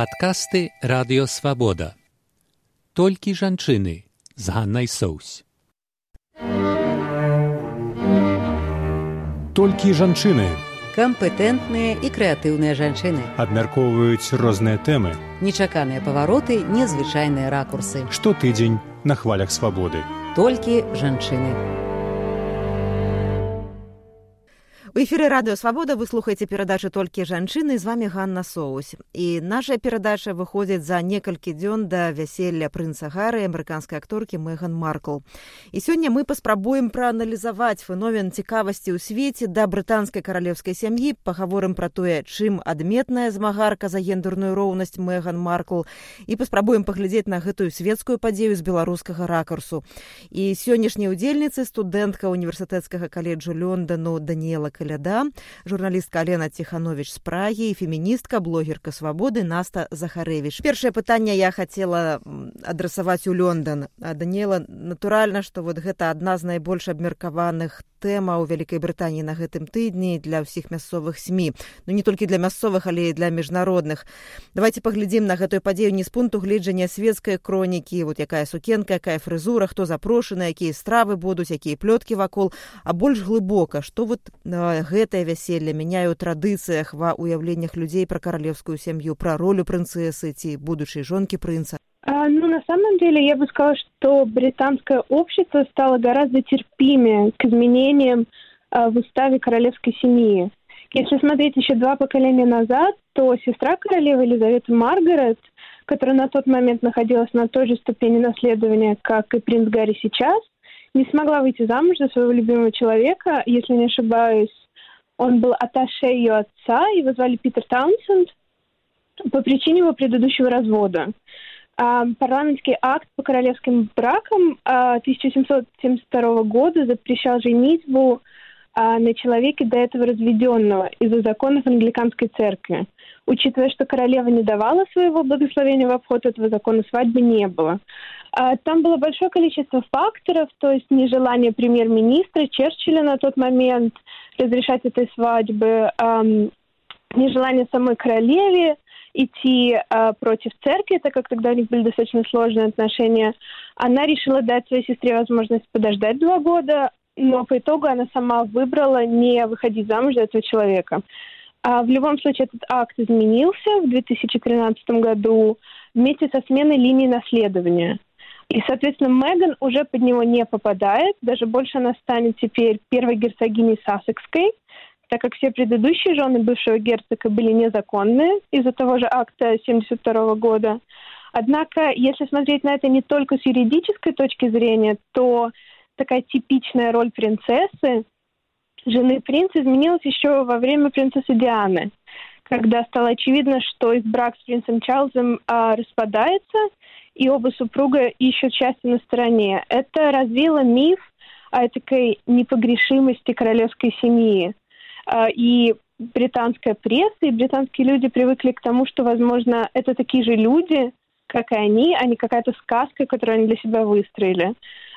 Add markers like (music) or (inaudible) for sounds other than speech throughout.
Падкасты радыёвабода. Толькі жанчыны з Ганнай Соусь. Толькі жанчыны кампетэнтныя і крэатыўныя жанчыны. абмяркоўваюць розныя тэмы. Нечаканыя павароты, незвычайныя ракурсы. Штотыдзень на хвалях свабоды. Толькі жанчыны. Эфіры радыё свабода вы слухаеце перадачы толькі жанчыны з вами Ганна Соусь і наша перадача выходзіць за некалькі дзён да вяселля прынца гары амерыканскай акторкі меган маркл. І сёння мы паспрабуем прааналізаваць феномен цікавасці ў свеце да брытанскай каралеўскай сям'і пагаворым пра тое чым адметная змагарка за гендерную роўнасць меган маркл. І паспрабуем паглядзець на гэтую светскую падзею з беларускага ракурсу і сённяшняй удзельніцы студэнтка універсітэцкага каледжу лёндану даніела каляда журналістка алена ціханович з прагі і феміністка блогерка свабоды наста захарэвіш першае пытанне я хацела адрасаваць у лёндан даніла натуральна што вот гэта адна з найбольш абмеркаваных тэма ў вялікай брытаніі на гэтым тыдні для ўсіх мясцовых сМ ну не толькі для мясцовых але і для міжнародных. Давайте паглядзім на гэтую падзею не з пункту гледжання свецкай кронікі. Вот якая сукенка якая фрызура хто запрошаны якія стравы будуць якія плёткі вакол. А больш глыбока што вот гэтае вяселле мяняе ў традыцыях ва уяўленнях людзей пра каралеўскую сям'ю пра ролю прынцэсы ці будучай жонкі прынца а, ну на самом деле я бы сказала что британское общество стало гораздо терпимее к изменениям а, в уставе королевской семьи если смотреть еще два поколения назад то сестра королевы елизавета маргарет которая на тот момент находилась на той же ступени наследования как и принц гарри сейчас не смогла выйти замуж за своего любимого человека, если не ошибаюсь. Он был аташе ее отца, его звали Питер Таунсенд, по причине его предыдущего развода. А, парламентский акт по королевским бракам а, 1772 года запрещал женитьбу а, на человеке до этого разведенного из-за законов англиканской церкви. Учитывая, что королева не давала своего благословения в обход этого закона, свадьбы не было. А, там было большое количество факторов, то есть нежелание премьер-министра Черчилля на тот момент разрешать этой свадьбы, нежелание самой королеве идти э, против церкви, так как тогда у них были достаточно сложные отношения. Она решила дать своей сестре возможность подождать два года, но по итогу она сама выбрала не выходить замуж за этого человека. А в любом случае этот акт изменился в 2013 году вместе со сменой линии наследования. И, соответственно, Меган уже под него не попадает. Даже больше она станет теперь первой герцогиней Сассекской, так как все предыдущие жены бывшего герцога были незаконные из-за того же акта 1972 года. Однако, если смотреть на это не только с юридической точки зрения, то такая типичная роль принцессы, жены принца, изменилась еще во время принцессы Дианы, когда стало очевидно, что их брак с принцем Чарльзом а, распадается – и оба супруга ищут счастье на стороне. Это развило миф о такой непогрешимости королевской семьи. А, и британская пресса и британские люди привыкли к тому, что, возможно, это такие же люди, как и они, а не какая-то сказка, которую они для себя выстроили.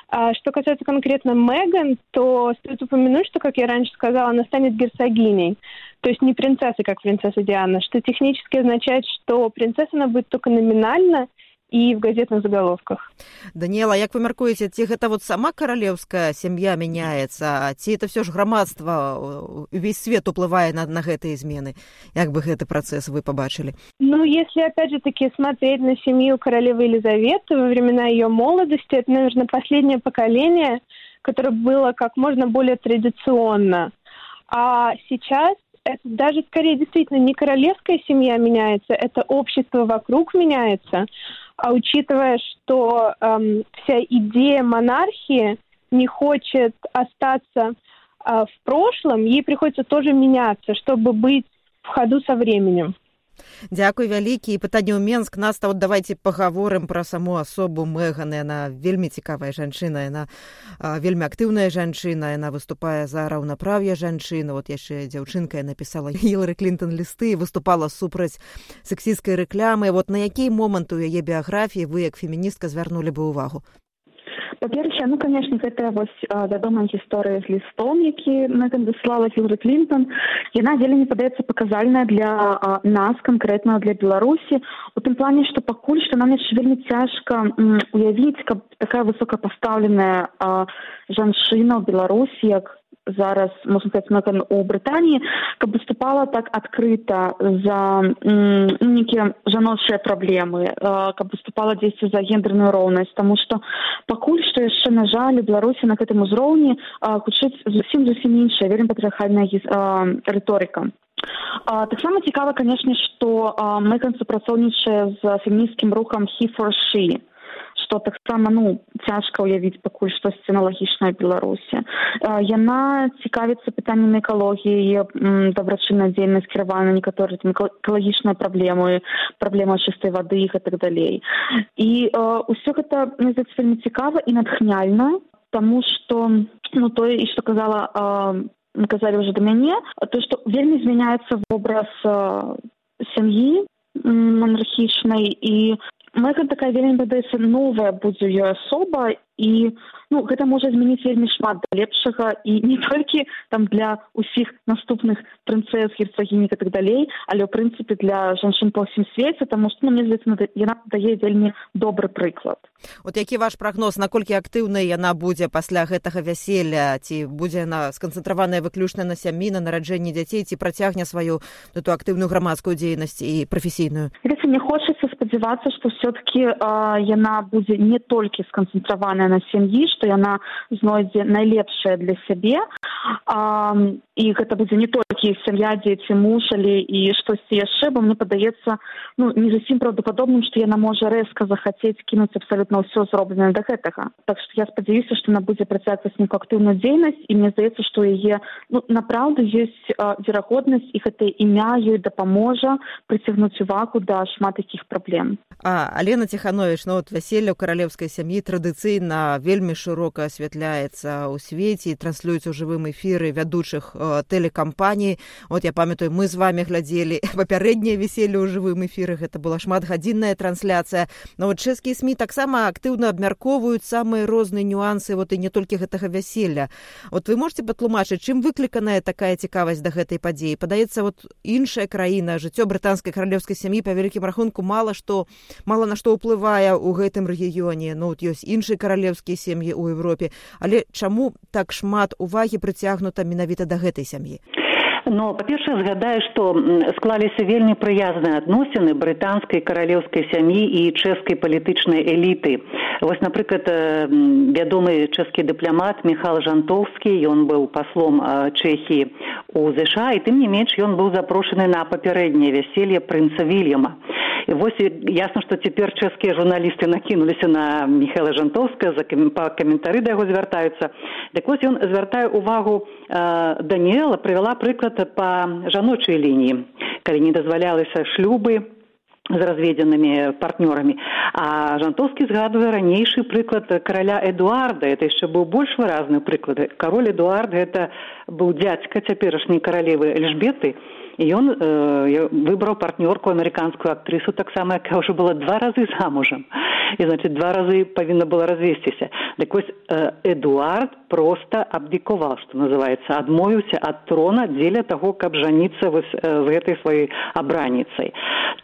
А что касается конкретно Меган, то стоит упомянуть, что, как я раньше сказала, она станет герцогиней. То есть не принцессой, как принцесса Диана, что технически означает, что принцесса она будет только номинально – і в газетных заголовках. Даніла як вы мяркуеце ці гэта вот сама каралеўская сям'я мяняецца ці это все ж грамадства увесь свет уплывае на на гэтыя змены? Як бы гэты працэс вы побачылі ну если опять же таки смотреть на семью королевы елизаветы во времена ее молодости это наверное последнее поколение которое было как можно более традиционно. А сейчас это даже скорее действительно не королевская семья меняется, это общество вокруг меняется. А учитывая, что эм, вся идея монархии не хочет остаться э, в прошлом, ей приходится тоже меняться, чтобы быть в ходу со временем. Дзякуй вялікі і пытанне ў Менск наста от давайте пагаворым пра саму асобу мэганы яна вельмі цікавая жанчына яна вельмі актыўная жанчына яна выступае за раўнапраўе жанчыны. Вот яшчэ дзяўчынка напісала Ілары Клінтон лісты выступала супраць сексійскай рэклямы вот на які момант у яе біяграфіі вы як феміністка звярнулі бы ўвагу па-першае ну канешне гэтая вось вядомая гісторыя з лістом які мэган даслала філры клинтон яна вельмі падаецца паказальная для а, нас канкрэтна для беларусі у тым плане што пакуль што нам яшчэ вельмі цяжка уявіць каб такая высокапастаўленая жанчына ў беларусі як зараз можна сказать мэкан у брытаніі каб выступала так адкрыта за ну, нейкія жаночыя праблемы каб выступала дзесьці за гендерную роўнасць таму што пакуль што яшчэ на жаль беларусі на гэтым узроўні хутчыць зусім зусім іншая вельмі патрыхальная рыторыка таксама цікава канешне што мэкан супрацоўнічае з фемінісцкім рухам he for she што таксама ну цяжка ўявіць пакуль штосьці аналагічнае беларусі. Яна цікавіцца пытаннямі экалогіі дабрачынная дзейнасць кіравана некаторыя там экалагічныя праблемы праблема чыстай вады і так далей. І ўсё гэта здаецца вельмі цікава і натхняльна таму што ну тое і што казала казалі ўжо да мяне то што вельмі змяняецца вобраз сям'і монархічнай і Мэган такая вельмі падаецца новая будзе ёй асоба і ну гэта можа змяніць вельмі шмат да лепшага. І не толькі там для ўсіх наступных прынцэс герцагінік і так далей але ў прынцыпе для жанчын па ўсім свеце таму што ну, мне здаецца яна дае вельмі добры прыклад. От які ваш прагноз наколькі актыўнай яна будзе пасля гэтага вяселля? Ці будзе яна сканцэнтраваная выключна на сям'і на нараджэнні дзяцей ці працягне сваю эту актыўную грамадскую дзейнасць і прафесійную? Мне хочацца спадзявацца што все таки яна будзе не толькі сканцэнтраваная на сям'і што яна знойдзе найлепшае для сябе а, і гэта будзе не толькі сям'я дзеці мушалі і штосьці яшчэ бо мне падаецца ну не зусім праўдападобным што яна можа рэзка захацець кінуць абсалютна ўсё зробленае да гэтага так што я спадзяюся што яна будзе працягваць нейку актыўную дзейнасць і мне здаецца што яе ну напраўду ёсць верагоднасць і гэта імя ёй дапаможа прыцягнуць увагу да шмат якіх праблем а алена ціханович ну вот вяселля ў каралеўскай сям'і традыцыйна вельмі шырока асвятляецца ў свеце і транслюецца ў жывым эфіры вядучых э, тэлекампаній. Вот я памятаю мы з вами глядзелі (laughs) папярэднія веселле ў жывым эфіры гэта была шматгадзінная трансляцыя. Но вот чэшскія сМ таксама актыўна абмяркоўваюць самыя розныя нюансы вот і не толькі гэтага вяселля. Вот вы можете патлумачыць чым выкліканая такая цікавасць да гэтай падзеі? Падаецца вот іншая краіна жыццё брытанскай каралеўскай сям'і па вялікім рахунку мала што мала на што ўплывае ў гэтым рэгіёне. Ну вот ёсць іншыя каралеўскія сем'і ў Еўропе але чаму так шмат увагі прыцягнута менавіта да гэтай сям'і но па-першае згадаю што склаліся вельмі прыязныя адносіны брытанскай каралеўскай сям'і і чэшскай палітычнай эліты. Вось напрыклад вядомы чэшскі дыпламат михал жантоўскі ён быў паслом чэхіі у ЗША і тым не менш ён быў запрошаны на папярэдняе вяселле прынца вільяма. І вось ясна што цяпер чэшскія журналісты накінуліся на михайла жантоўска за каментары да яго звяртаюцца. Дык вось ён звяртае увагу даніэла прывяла прыклад па жаночай лініі калі не дазвалялася шлюбы з разведзенымі партнёрамі. А жантоўскі згадвае ранейшы прыклад караля эдуарда. Это яшчэ быў больш выразны прыклад. Кароль эдуард гэта быў дзядзька цяперашняй каралевы эльжбеты. І ён э, выбраў партнёрку амерыканскую актрысу таксама якая ўжо была два разы замужам і значит два разы павінна была развесціся дык вось э, эдуард просто абдікаваў што называется. Адмовіўся ад трона дзеля таго каб жаніцца вось э, з гэтай сваёй абраніцай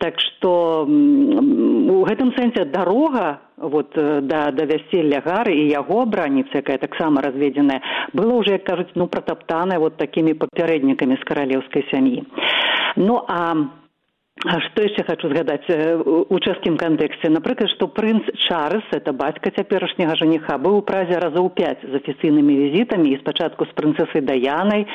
так што у гэтым сэнсе дарога вот э, да да вяселля гары і яго абраніцы якая таксама разведзеная было ўжо як кажуць ну пратаптаная вот такімі папярэднікамі з каралеўскай сям'і ну а што яшчэ хочу згадаць у чэшскім кантэксце напрыклад што прынц чарльз это бацька цяперашняга жаніха быў у празе разоў пяць з афіцыйнымі візітамі і спачатку з прынцэсай даяной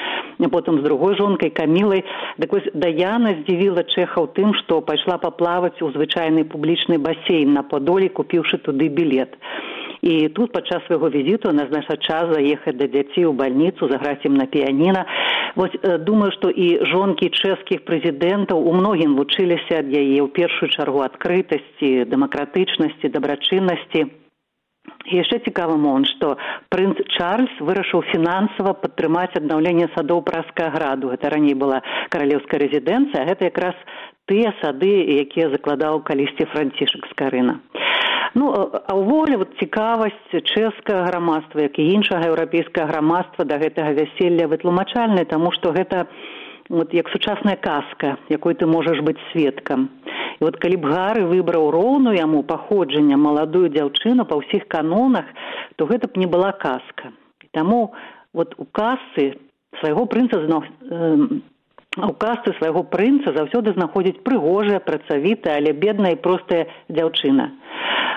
потым з другой жонкай камілай дык вось даяна здзівіла чэхаў тым што пайшла паплаваць у звычайны публічны басейн на падолі купіўшы туды білет і тут падчас свайго візіту назнача час заехаць да дзяцей у бальніцу заграць ім на піяніна. Вось думаю што і жонкі чэшскіх прэзідэнтаў у многім вучыліся ад яе ў першую чаргу адкрытасці дэмакратычнасці дабрачыннасці. Яшчэ цікавы момант што прынц чарльз вырашыў фінансава падтрымаць аднаўленне садоў праскага граду. Гэта раней была каралеўская рэзідэнцыя гэта якраз тыя сады якія закладаў калісьці францішак з карына ну а ўвогуле вот цікавасць чэшскага грамадства як і іншага еўрапейскага грамадства да гэтага вяселля вытлумачальнай таму што гэта вот як сучасная казка якой ты можаш быць сведкам. І вот калі б гары выбраў роўну яму паходжання маладую дзяўчыну па ўсіх канонах то гэта б не была казка. І таму вот у касы свайго прынца зно у касцы свайго прынца заўсёды знаходзіць прыгожая працавітая але бедная і простая дзяўчына.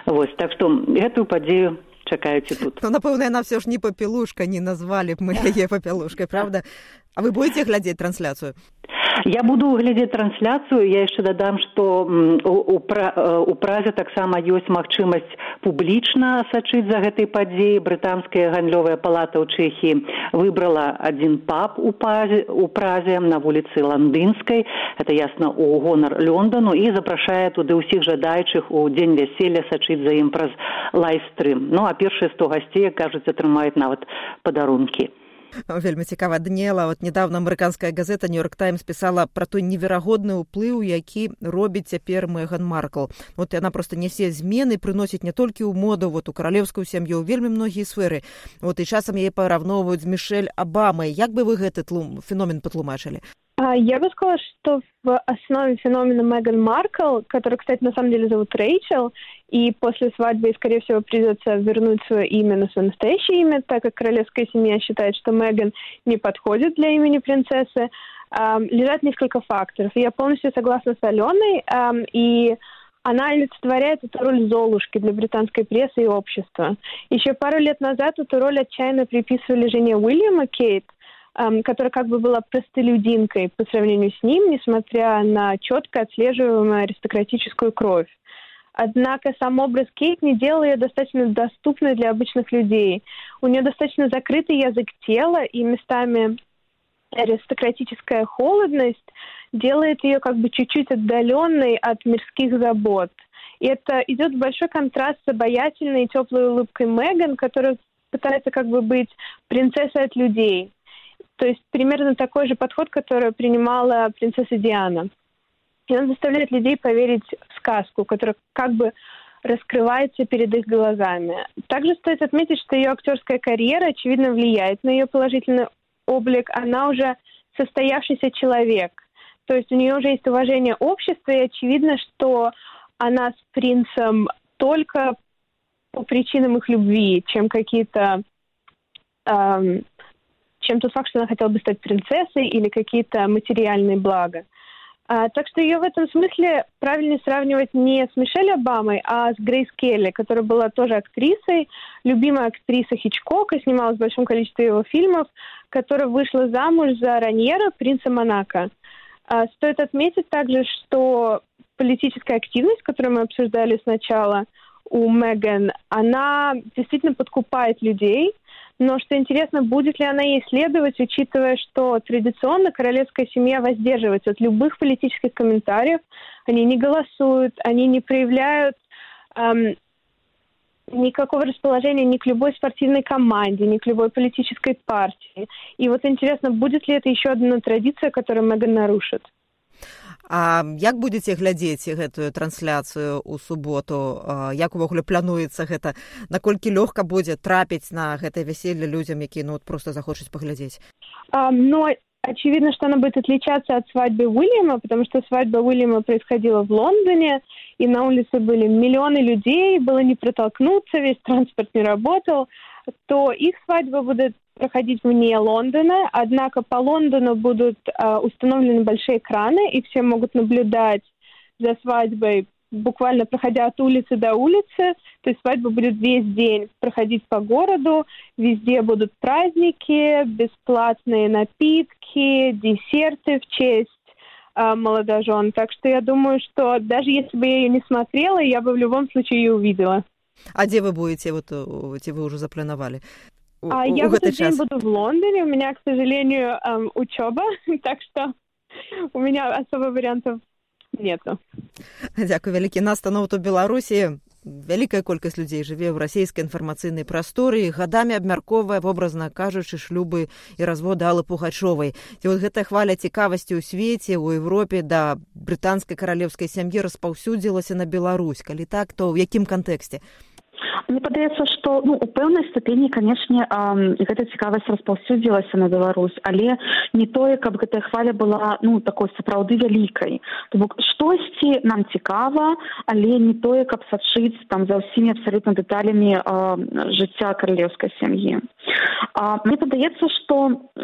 Вось так што гэтую падзею чакаеце тут. Ну, напэўна яна все ж не папелушка не назвалі б мы яе папелушкай правда а вы будете глядзець трансляцыю Я буду глядзець трансляцыю я яшчэ дадам што у празе таксама ёсць магчымасць публічна сачыць за гэтай падзеяй. Брытанская гандлёвая палата ў чэхі выбрала адзін пап у пазе у празе на вуліцы ландынскай. Это ясна у гонар лёндану і запрашае туды ўсіх жадаючых у дзень вяселля сачыць за ім праз лайстрым ну а першыя сто гасцей кажуць атрымаюць нават падарункі вельмі цікава днела. Вот недавно амерыканская газета нью-йорк таймс пісала про той неверагодны ўплыў які робіць цяпер меган маркл. Вот яна просто нясе змены прыносіць не толькі ў моду вот у каралеўскую сям'ю вельмі многія сферы. Вот і часам яе параўноўваюць з мішель абамай. Як бы вы гэты тлум феномен патлумачылі Я бы сказала, что в основе феномена Меган Маркл, который, кстати, на самом деле зовут Рэйчел, и после свадьбы, скорее всего, придется вернуть свое имя на свое настоящее имя, так как королевская семья считает, что Меган не подходит для имени принцессы, эм, лежат несколько факторов. Я полностью согласна с Аленой, и она олицетворяет эту роль Золушки для британской прессы и общества. Еще пару лет назад эту роль отчаянно приписывали жене Уильяма Кейт, которая как бы была простолюдинкой по сравнению с ним, несмотря на четко отслеживаемую аристократическую кровь. Однако сам образ Кейт не делал ее достаточно доступной для обычных людей. У нее достаточно закрытый язык тела, и местами аристократическая холодность делает ее как бы чуть-чуть отдаленной от мирских забот. И это идет в большой контраст с обаятельной и теплой улыбкой Меган, которая пытается как бы быть принцессой от людей. То есть примерно такой же подход, который принимала принцесса Диана. И он заставляет людей поверить в сказку, которая как бы раскрывается перед их глазами. Также стоит отметить, что ее актерская карьера, очевидно, влияет на ее положительный облик. Она уже состоявшийся человек. То есть у нее уже есть уважение общества, и очевидно, что она с принцем только по причинам их любви, чем какие-то эм, чем тот факт, что она хотела бы стать принцессой или какие-то материальные блага. А, так что ее в этом смысле правильно сравнивать не с Мишель Обамой, а с Грейс Келли, которая была тоже актрисой, любимая актриса Хичкока, снималась в большом количестве его фильмов, которая вышла замуж за Раньера, принца Монако. А, стоит отметить также, что политическая активность, которую мы обсуждали сначала у Меган, она действительно подкупает людей – но что интересно, будет ли она ей следовать, учитывая, что традиционно королевская семья воздерживается от любых политических комментариев, они не голосуют, они не проявляют эм, никакого расположения ни к любой спортивной команде, ни к любой политической партии. И вот интересно, будет ли это еще одна традиция, которую Меган нарушит? А як будзеце глядзець гэтую трансляцыю ў суботу? Як увогуле плануецца гэта? Наколькі лёгка будзе трапіць на гэтае вяселле людзям які ну вот просто захочуць паглядзець? А, но очевидно что она будет отличаться от свадьбы уильяма потому что свадьба уильяма происходила в лондоне и на улице были миллионы людей было не протолкнуться весь транспорт не работал. То их свадьба будет проходить вне Лондона, однако по Лондону будут э, установлены большие экраны, и все могут наблюдать за свадьбой, буквально проходя от улицы до улицы. То есть свадьба будет весь день проходить по городу, везде будут праздники, бесплатные напитки, десерты в честь э, молодожен. Так что я думаю, что даже если бы я ее не смотрела, я бы в любом случае ее увидела. А где вы будете, вот, где вы уже заплановали? А я в этот день буду в Лондоне. У меня, к сожалению, эм, учеба, (laughs) так что у меня особо вариантов нету. Дякую вялікі настаноў у беларусі вялікая колькасць людзей жыве ў расійскай інфармацыйнай прасторы гадамі абмяркоўвае вобразна кажучы шлюбы і разводы алы пугачовай ці вот гэтая хваля цікавасці ў свеце у Еўропе да брытанскай каралеўскай сям'і распаўсюдзілася на Беларусь. Калі так то ў якім кантэксце Мне падаецца што ну у пэўнай ступені канешне гэта цікавасць распаўсюдзілася на Беларусь але не тое каб гэтая хваля была ну такой сапраўды вялікай. То бок штосьці нам цікава але не тое каб сачыць там за ўсімі абсалютна дэталямі жыцця каралеўскай сям'і. Мне падаецца што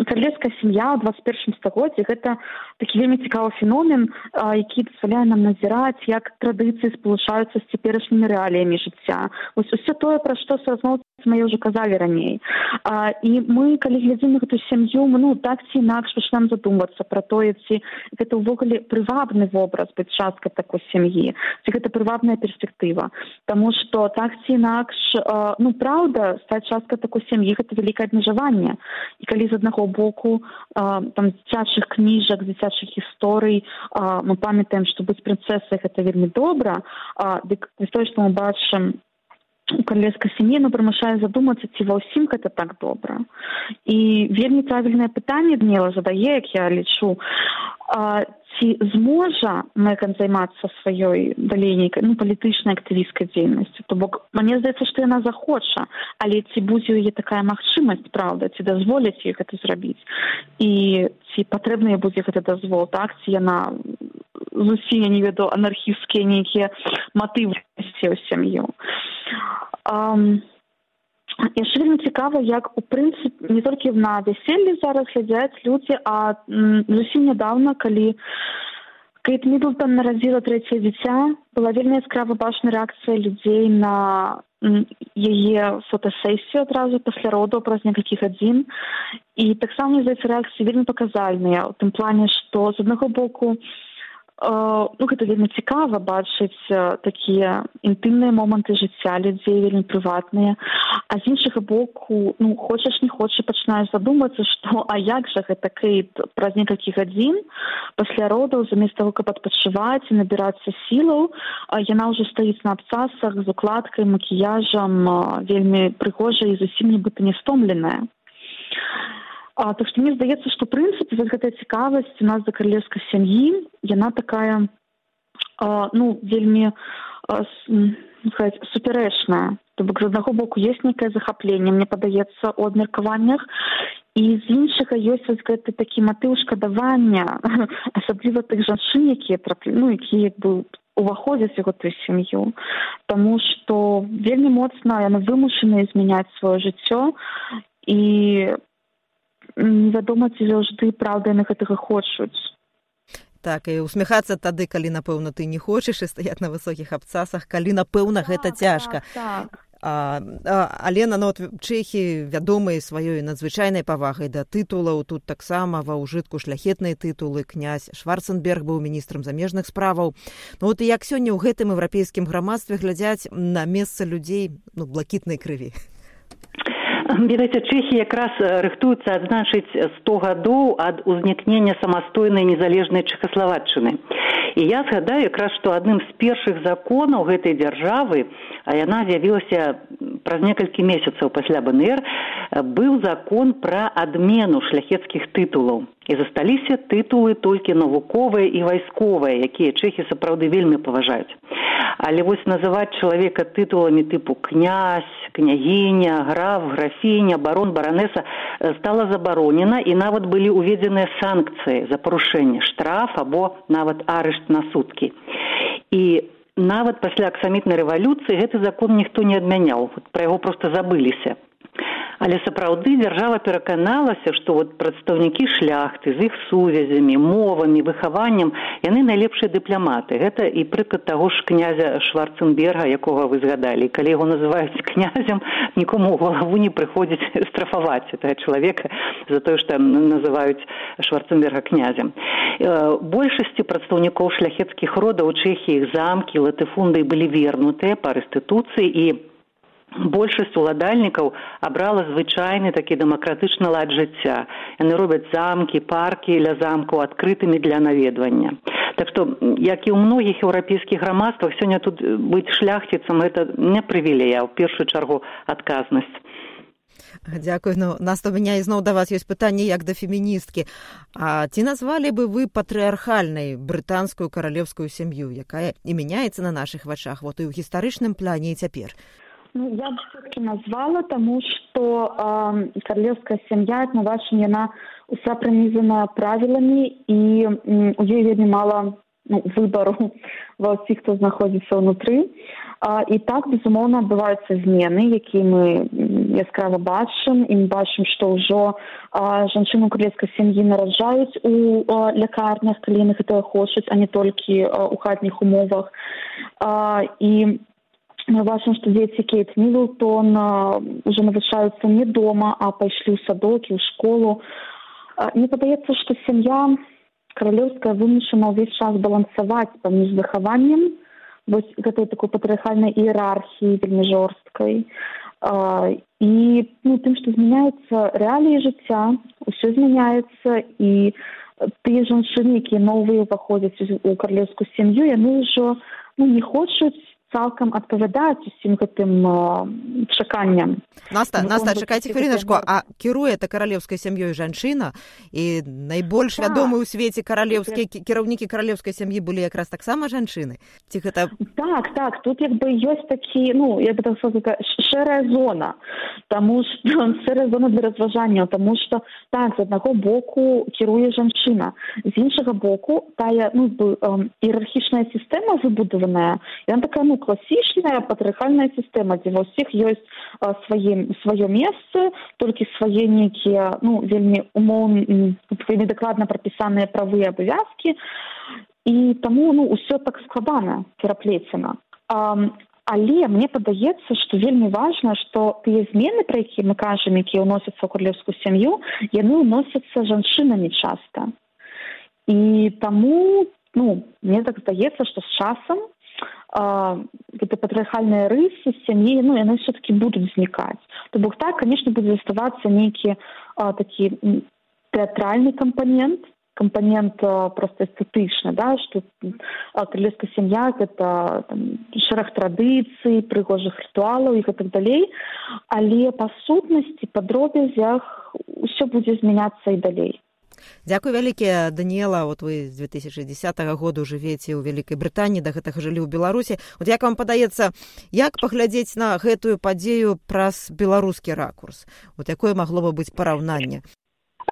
каралевская сям'я ў двадцать першым стагоддзі гэта такі вельмі цікавы феномен які дазваляе нам назіраць як традыцыі спалучаюцца з цяперашнімі рэаліямі жыцця вось усё тое пра што суразмоўцы мы ўжо казалі раней а, і мы калі глядзім на гэту сям'ю ну так ці інакш пачнам задумвацца пра тое ці гэта ўвогуле прывабны вобраз быць часткай такой сям'і ці гэта прывабная перспектыва Таму што так ці інакш а, ну праўда стаць часткай такой сям'і гэта вялікае абмежаванне і калі з аднаго боку а, там дзіцячых кніжак дзіцячых гісторый мы памятаем што быць прынцэсай гэта вельмі добра дык тое што мы бачым калескай сям'і ну прымушае задумацца ці ва ўсім гэта так добра і вельмі правільнае пытанне днела задае як я лічу ці зможа мэкан займацца сваёй далейнейкай ну палітычнай актывісцкай дзейнасцю? То бок мне здаецца што яна захоча але ці будзе яе такая магчымасць праўда ці дазволяць ей гэта зрабіць? І ці патрэбна будзе гэта дазвол так? Ці яна зусім я не веду анархісцкія нейкія матывы ў сям'ю яшчэ вельмі цікава як у прынцыпе не толькі на вяселлі зараз глядзяць людзі а зусім нядаўна калі кейт мідлтон нарадзіла трэцяе дзіця была вельмі яскрава бачна рэакцыя людзей на яе фотасесію адразу пасля роду праз некалькі гадзін. І таксама здаецца рэакцыі вельмі паказальныя у тым плане што з аднаго боку ну гэта вельмі цікава бачыць такія інтымныя моманты жыцця людзей вельмі прыватныя. А з іншага боку ну хочаш не хоча пачынаеш задумацца што (laughs) а як жа гэта кейт праз некалькі гадзін пасля родаў замест таго каб адпачываць і набірацца сілаў яна ўжо стаіць на абцасах з укладкай макіяжам вельмі прыгожая і зусім нібыта не стомленая А, так што мне здаецца, што прынцыпе вось гэтая цікавасць у нас да каралевскай сям'і яна такая ну вельмі сказать, супярэчная. То бок з аднаго боку есть нейкае захапленне мне падаецца у абмеркаваннях. І з іншага ёсць вось гэты такі матыў шкадавання (laughs) асабліва тых жанчын якія траплі ну якія як бы уваходзяць у гэтую сям'ю. Таму што вельмі моцна яны вымушаны змяняць сваё жыццё. І невядома ці заўжды праўда яны гэтага хочуць так і усміхацца тады калі напэўна ты не хочаш і стаяць на высокіх абцасах калі напэўна гэта так, цяжка. так, так. А, а, алена ну, чэхі вядомыя сваёй надзвычайнай павагай да тытулаў тут таксама ва ўжытку шляхетныя тытулы князь шварценберг быў міністрам замежных справаў. Ну вот і як сёння ў гэтым еўрапейскім грамадстве глядзяць на месца людзей ну блакітнай крыві (coughs) ведаеце чэхі якраз рыхтуецца адзначыць сто гадоў ад узнікнення самастойнай незалежнай чэхаславаччыны і я згадаю якраз што адным з першых законаў гэтай дзяржавы а яна з'явілася праз некалькі месяцаў пасля бнр быў закон пра адмену шляхецкіх тытулаў і засталіся тытулы толькі навуковыя і вайсковыя якія чэхі сапраўды вельмі паважаюць. Але вось называць чалавека тытуламі тыпу князь княгіня граф графіня барон баранеса стала забаронена і нават былі ўведзеныя санкцыі за парушэнне штраф або нават арышт на суткі. І нават пасля аксамітнай рэвалюцыі гэты закон ніхто не адмяняў. Пра яго проста забыліся але сапраўды дзяржава пераканалася што вот прадстаўнікі шляхты з іх сувязямі мовамі выхаваннем яны найлепшыя дыпламаты гэта і прыклад таго ж князя шварценберга якога вы згадалі. Калі яго называюць (laughs) князем нікому ў галаву не прыходзіць (laughs) страфаваць этого чалавека за тое што называюць шварценберга князем. Большасці прадстаўнікоў шляхецкіх родаў чэхіі замкі латыфунды былі вернутыя па рэстытуцыі і большасць уладальнікаў абрала звычайны такі дэмакратычны лад жыцця. Яны робяць замкі паркі ля замкаў адкрытымі для наведвання. Так што як і ў многіх еўрапейскіх грамадствах сёння тут быць шляхціцам это не прывілея ў першую чаргу адказнасць. Дякую ну нас то меня ізноў да вас ёсць пытанне як да феміністкі. А ці назвалі бы вы патрыархальнай брытанскую каралеўскую сям'ю якая і мяняецца на наших вачах вот і ў гістарычным пляне і цяпер ну, я бы все-таки назвала тому что э, королевская семья на вашем яна уся пронизана правилами и у ей вельмі мало ну, выбору (laughs) ва ўсіх хто знаходзіцца ўнутры і так безумоўна адбываюцца змены які мы яскрава бачым і мы бачым што ўжо жанчыну курецкай сям'і нараджаюць у лякарнях калі яны гэтага хочуць а не толькі у хатніх умовах. І мы бачым што дзеці кейт мілтон уже навучаюцца не дома а пайшлі ў садокі ў школу. Мне падаецца што сям'я каралеўская вымушана ўвесь час балансаваць паміж захаваннем вось гэтай такой патрыархальнай іерархіі вельмі жорсткай і ну тым што змяняецца рэаліі жыцця ўсё змяняецца і тыя жанчыны якія новыя ўваходзяць у каралеўскую сям'ю яны ўжо ну не хочуць цалкам адпавядаць усім гэтым чаканням. Наста наста чакайце хвіліначку. а кіруе это каралеўскай сям'ёй жанчына? І найбольш так. вядомы ў свеце каралеўскія кіраўнікі каралеўскай сям'і былі якраз таксама жанчыны? Ці гэта так так тут як бы ёсць такі ну я бы так сказала, шэрая зона. Таму што (laughs) шэрая зона для разважання таму што так з аднаго боку кіруе жанчына з іншага боку тая ну іерархічная сістэма выбудаваная яна такая ну класічная патрыхальная сістэма дзе ва ўсіх ёсць свае сваё месцы толькі свае нейкія ну вельмі умоў вельмі дакладна прапісаныя правы абавязкі. І таму ну ўсё так складана пераплецена але мне падаецца што вельмі важна што тыя змены пра якія мы кажам якія ўносяцца ў курлевскую сям'ю яны ўносяцца жанчынамі часта. І таму ну мне так здаецца што з часам гэты патрыархальныя рысы сям'і ну яны все таки будуць знікаць то бок так конечно будзе заставацца нейкі такі тэатральны кампанент кампанент просто эстэтычна да что крылеская сям'я это шэраг традыцый прыгожых рытуалаў і гэтак далей. Але па сутнасці па дробязях усё будзе змяняцца і далей Дякую вялікія Даніела вот вы з 2010 году жывеце ў вялікай брытаніі да гэтага жылі ў беларусі. Вот як вам падаецца як паглядзець на гэтую падзею праз беларускі ракурс? Вот якое магло бы быть параўнанне?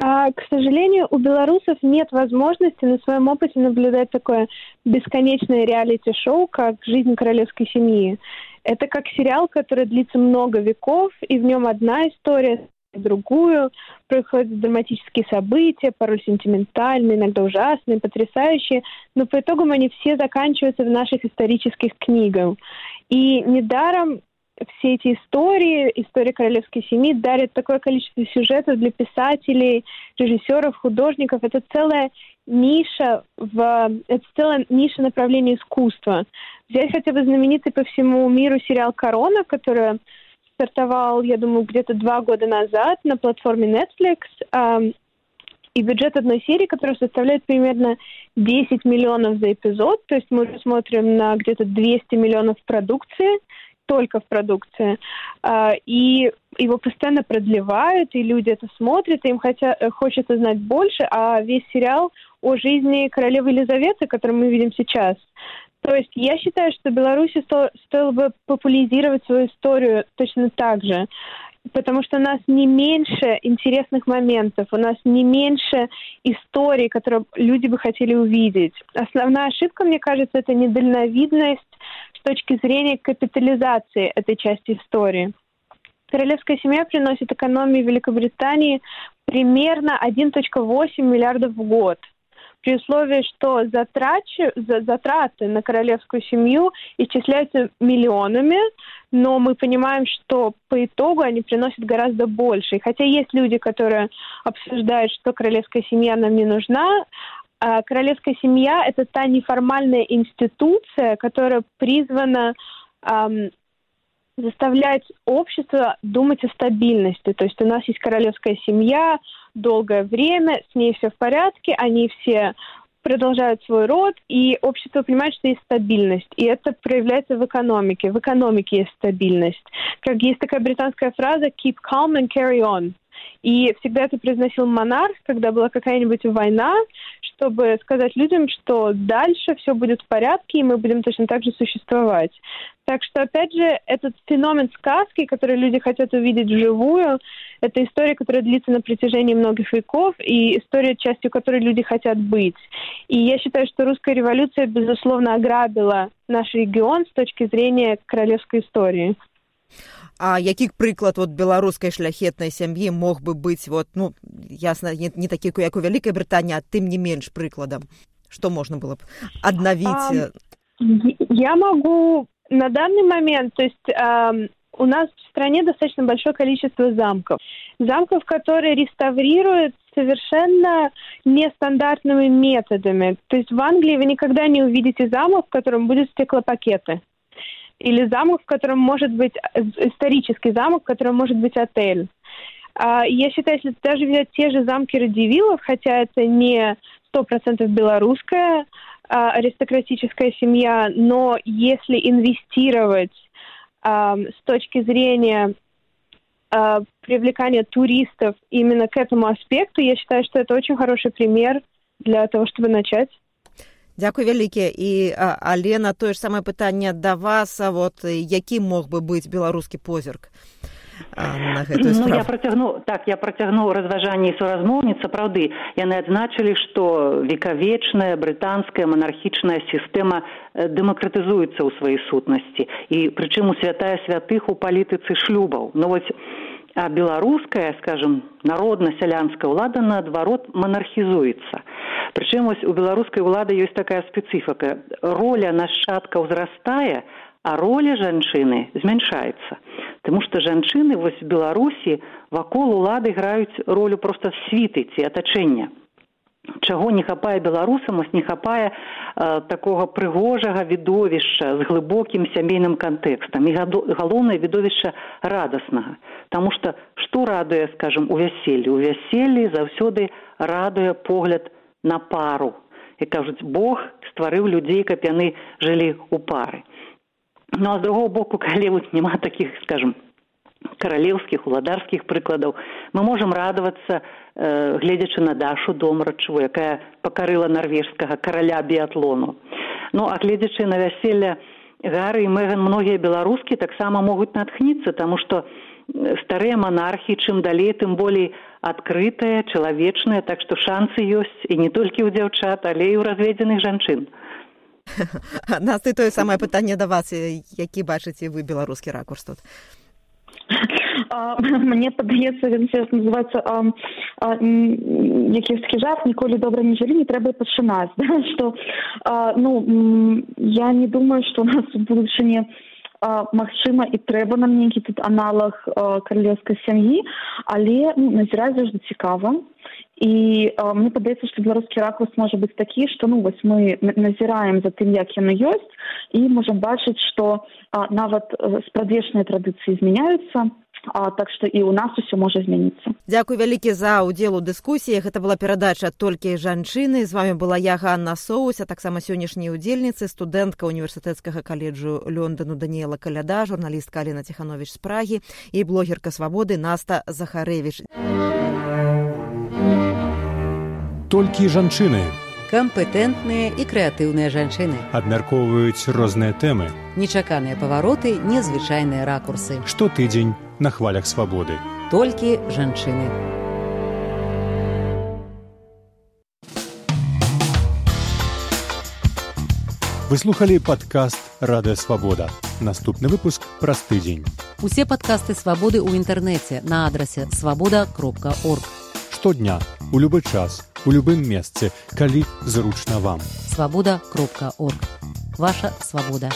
А, к сожалению, у белорусов нет возможности на своем опыте наблюдать такое бесконечное реалити-шоу, как «Жизнь королевской семьи». Это как сериал, который длится много веков, и в нем одна история другую, происходят драматические события, порой сентиментальные, иногда ужасные, потрясающие, но по итогам они все заканчиваются в наших исторических книгах. И недаром все эти истории, истории королевской семьи дарят такое количество сюжетов для писателей, режиссеров, художников. Это целая ниша в это целая ниша направления искусства. Взять хотя бы знаменитый по всему миру сериал Корона, который стартовал, я думаю, где-то два года назад на платформе Netflix. Э, и бюджет одной серии, который составляет примерно 10 миллионов за эпизод. То есть мы смотрим на где-то 200 миллионов продукции, только в продукции. Э, и его постоянно продлевают, и люди это смотрят, и им хотя, хочется знать больше, а весь сериал о жизни королевы Елизаветы, который мы видим сейчас, то есть я считаю, что Беларуси сто, стоило бы популяризировать свою историю точно так же, потому что у нас не меньше интересных моментов, у нас не меньше историй, которые люди бы хотели увидеть. Основная ошибка, мне кажется, это недальновидность с точки зрения капитализации этой части истории. Королевская семья приносит экономии Великобритании примерно 1.8 миллиардов в год – при условии, что затрачи, затраты на королевскую семью исчисляются миллионами, но мы понимаем, что по итогу они приносят гораздо больше. И хотя есть люди, которые обсуждают, что королевская семья нам не нужна, а королевская семья – это та неформальная институция, которая призвана эм, заставлять общество думать о стабильности. То есть у нас есть королевская семья, долгое время, с ней все в порядке, они все продолжают свой род, и общество понимает, что есть стабильность. И это проявляется в экономике. В экономике есть стабильность. Как есть такая британская фраза «keep calm and carry on». И всегда это произносил монарх, когда была какая-нибудь война, чтобы сказать людям, что дальше все будет в порядке, и мы будем точно так же существовать. Так что, опять же, этот феномен сказки, который люди хотят увидеть вживую, это история, которая длится на протяжении многих веков, и история, частью которой люди хотят быть. И я считаю, что русская революция, безусловно, ограбила наш регион с точки зрения королевской истории. А які прыклад вот беларускай шляхетнай сям'і мог бы быць вот ну ясна не, не такі як у вялікай брытані а тым не менш прыкладам что можно было бы аднавіць а, я могу на данный момент то есть а, у нас в стране достаточно большое количество замков. Замков которые реставрируют совершенно нестандартными методами. То есть в англии вы никогда не увидите замок в котором будут стеклопакеты или замок, в котором может быть исторический замок, в котором может быть отель. А, я считаю, если даже взять те же замки Радивилов, хотя это не сто процентов белорусская а, аристократическая семья, но если инвестировать а, с точки зрения привлекания туристов именно к этому аспекту, я считаю, что это очень хороший пример для того, чтобы начать. Дзякуй вялікі. І але на тое ж самае пытанне да вас а вот які мог бы быць беларускі позірк на гэтую ну, я працягну так я працягну разважанне суразмоўніц сапраўды яны адзначылі што векавечная брытанская манархічная сістэма дэмакратызуецца ў сваёй сутнасці. І прычым у святая святых у палітыцы шлюбаў. Ну вось а беларуская скажем народна-сялянская ўлада наадварот монархізуецца прычым вось у беларускай улады ёсць такая спецыфіка. Роля нашчадка ўзрастае а роля жанчыны змяншаецца. Таму што жанчыны вось беларусі вакол улады граюць ролю проста світы ці атачэння. Чаго не хапае беларусам ось не хапае э, такога прыгожага відовішча з глыбокім сямейным кантэкстам. І галоўнае відовішча радаснага. Таму што што радуе скажем у вяселлі? У вяселлі заўсёды радуе погляд на пару. І кажуць бог стварыў людзей каб яны жылі ў пары ну а з другого боку (laughs) калі вот няма таких скажем каралеўскіх уладарскіх прыкладаў мы можам радавацца э, гледзячы на дашу домрачву якая пакарыла нарвежскага караля біятлону. Ну а гледзячы на вяселля гары і мэган многія беларускі таксама могуць натхніцца таму што старыя манархі чым далей тым болей адкрытыя чалавечныя так што шансы ёсць і не толькі ў дзяўчат але і ў разведзеных жанчын нас ты тое самае пытанне да вас які бачыце вы беларускі ракурс тут мне падаецца называется яківскі жарт ніколі добра не жылі не трэба пачынаць (laughs) да? что ну я не думаю что у нас у будучыні магчыма і трэба нам нейкі тут аналаг каралевскай сям'і але ну, назіраць заўжды цікава. І э, мне падаецца што беларускі ракурс можа быць такі што ну вось мы назіраем за тым як яно ёсць і можам бачыць што э, нават спрадвечныя традыцыі змяняюцца А, так што і ў нас усё можа змяніцца. Дзякуй вялікі за ўдзел у дыскусіі. Гэта была перадача толькі жанчыны. З вами была я Ганна Соус, а таксама сённяшняй удзельніцы студэнтка універсітэцкага каледжу Лондону Даніела Каляда, журналістка Алена Ціханович з Прагі і блогерка свабоды Наста Захарэвіч толькі жанчыны кампетэнтныя і крэатыўныя жанчыны абмяркоўваюць розныя тэмы нечаканыя павароты незвычайныя ракурсы штотыдзень на хвалях свабоды. Толькі жанчыны. Выслухалі падкаст радыё свабода наступны выпуск праз тыдзень. Усе падкасты свабоды ў інтэрнэце на адрасе свабода кропка орг штодня у любы час у любым месцы калі зручна вам. Свабода кропка орг ваша свабода